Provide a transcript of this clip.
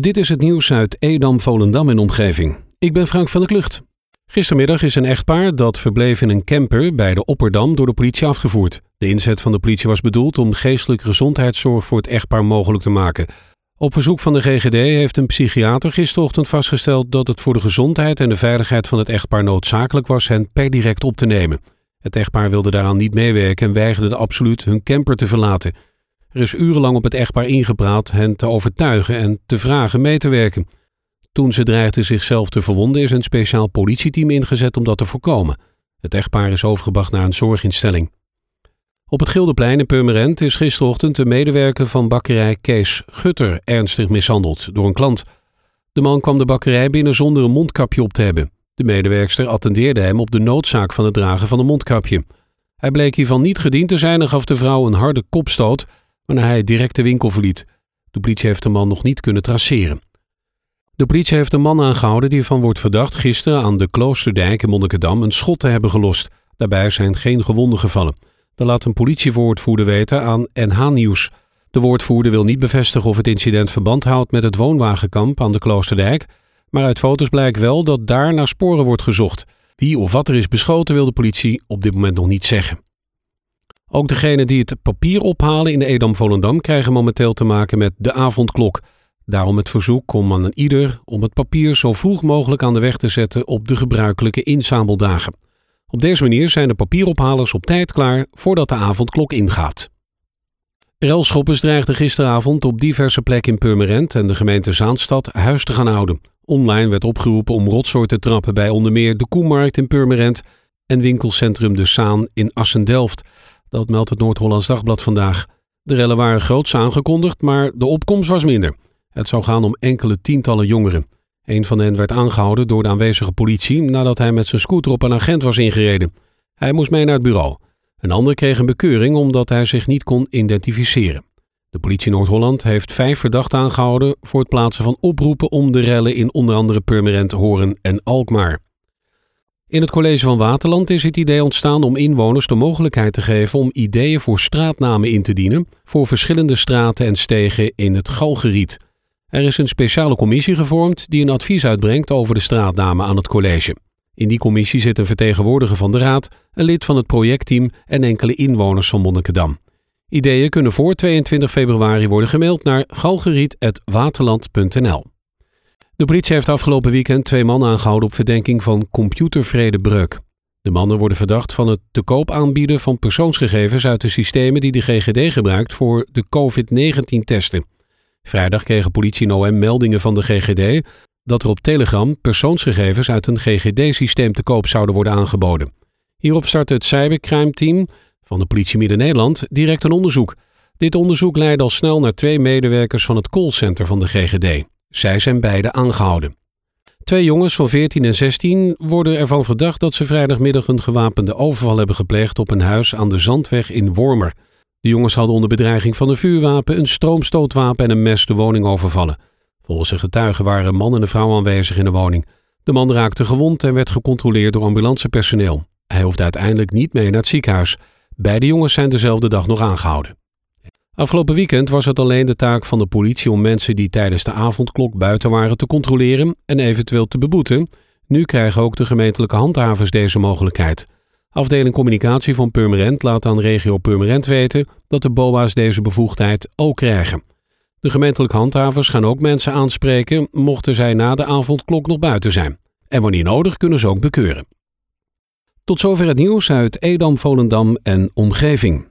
Dit is het nieuws uit Edam, Volendam en omgeving. Ik ben Frank van der Klucht. Gistermiddag is een echtpaar dat verbleef in een camper bij de Opperdam door de politie afgevoerd. De inzet van de politie was bedoeld om geestelijke gezondheidszorg voor het echtpaar mogelijk te maken. Op verzoek van de GGD heeft een psychiater gisterochtend vastgesteld dat het voor de gezondheid en de veiligheid van het echtpaar noodzakelijk was hen per direct op te nemen. Het echtpaar wilde daaraan niet meewerken en weigerde absoluut hun camper te verlaten. Er is urenlang op het echtpaar ingepraat hen te overtuigen en te vragen mee te werken. Toen ze dreigden zichzelf te verwonden is een speciaal politieteam ingezet om dat te voorkomen. Het echtpaar is overgebracht naar een zorginstelling. Op het Gildeplein in Purmerend is gisterochtend de medewerker van bakkerij Kees Gutter ernstig mishandeld door een klant. De man kwam de bakkerij binnen zonder een mondkapje op te hebben. De medewerkster attendeerde hem op de noodzaak van het dragen van een mondkapje. Hij bleek hiervan niet gediend te zijn en gaf de vrouw een harde kopstoot, waarna hij direct de winkel verliet. De politie heeft de man nog niet kunnen traceren. De politie heeft een man aangehouden die ervan wordt verdacht gisteren aan de Kloosterdijk in Monnikendam een schot te hebben gelost. Daarbij zijn geen gewonden gevallen. Dat laat een politiewoordvoerder weten aan NH Nieuws. De woordvoerder wil niet bevestigen of het incident verband houdt met het woonwagenkamp aan de Kloosterdijk, maar uit foto's blijkt wel dat daar naar sporen wordt gezocht. Wie of wat er is beschoten wil de politie op dit moment nog niet zeggen. Ook degenen die het papier ophalen in de Edam-Volendam krijgen momenteel te maken met de avondklok. Daarom het verzoek om aan ieder om het papier zo vroeg mogelijk aan de weg te zetten op de gebruikelijke inzameldagen. Op deze manier zijn de papierophalers op tijd klaar voordat de avondklok ingaat. Relschoppers dreigden gisteravond op diverse plekken in Purmerend en de gemeente Zaanstad huis te gaan houden. Online werd opgeroepen om rotzooi te trappen bij onder meer de Koemarkt in Purmerend en winkelcentrum De Saan in Assendelft. Dat meldt het Noord-Hollands Dagblad vandaag. De rellen waren groots aangekondigd, maar de opkomst was minder. Het zou gaan om enkele tientallen jongeren. Een van hen werd aangehouden door de aanwezige politie nadat hij met zijn scooter op een agent was ingereden. Hij moest mee naar het bureau. Een ander kreeg een bekeuring omdat hij zich niet kon identificeren. De politie Noord-Holland heeft vijf verdachten aangehouden voor het plaatsen van oproepen om de rellen in onder andere Purmerend, Horen en Alkmaar. In het college van Waterland is het idee ontstaan om inwoners de mogelijkheid te geven om ideeën voor straatnamen in te dienen voor verschillende straten en stegen in het Galgeriet. Er is een speciale commissie gevormd die een advies uitbrengt over de straatnamen aan het college. In die commissie zit een vertegenwoordiger van de raad, een lid van het projectteam en enkele inwoners van Monnikendam. Ideeën kunnen voor 22 februari worden gemaild naar galgeriet.waterland.nl. De politie heeft afgelopen weekend twee mannen aangehouden op verdenking van computervredebreuk. De mannen worden verdacht van het te koop aanbieden van persoonsgegevens uit de systemen die de GGD gebruikt voor de COVID-19-testen. Vrijdag kregen politie en OM meldingen van de GGD dat er op Telegram persoonsgegevens uit een GGD-systeem te koop zouden worden aangeboden. Hierop startte het cybercrime-team van de politie Midden-Nederland direct een onderzoek. Dit onderzoek leidde al snel naar twee medewerkers van het callcenter van de GGD. Zij zijn beide aangehouden. Twee jongens van 14 en 16 worden ervan verdacht dat ze vrijdagmiddag een gewapende overval hebben gepleegd op een huis aan de Zandweg in Wormer. De jongens hadden onder bedreiging van een vuurwapen, een stroomstootwapen en een mes de woning overvallen. Volgens de getuigen waren een man en een vrouw aanwezig in de woning. De man raakte gewond en werd gecontroleerd door ambulancepersoneel. Hij hoefde uiteindelijk niet mee naar het ziekenhuis. Beide jongens zijn dezelfde dag nog aangehouden. Afgelopen weekend was het alleen de taak van de politie om mensen die tijdens de avondklok buiten waren te controleren en eventueel te beboeten. Nu krijgen ook de gemeentelijke handhavers deze mogelijkheid. Afdeling Communicatie van Purmerend laat aan regio Purmerend weten dat de BOA's deze bevoegdheid ook krijgen. De gemeentelijke handhavers gaan ook mensen aanspreken mochten zij na de avondklok nog buiten zijn. En wanneer nodig kunnen ze ook bekeuren. Tot zover het nieuws uit Edam, Volendam en omgeving.